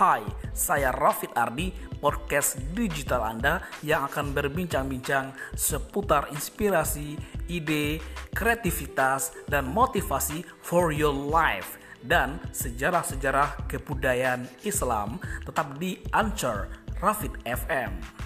Hai, saya Rafid Ardi, podcast digital Anda yang akan berbincang-bincang seputar inspirasi, ide, kreativitas, dan motivasi for your life dan sejarah-sejarah kebudayaan Islam tetap di Anchor Rafid FM.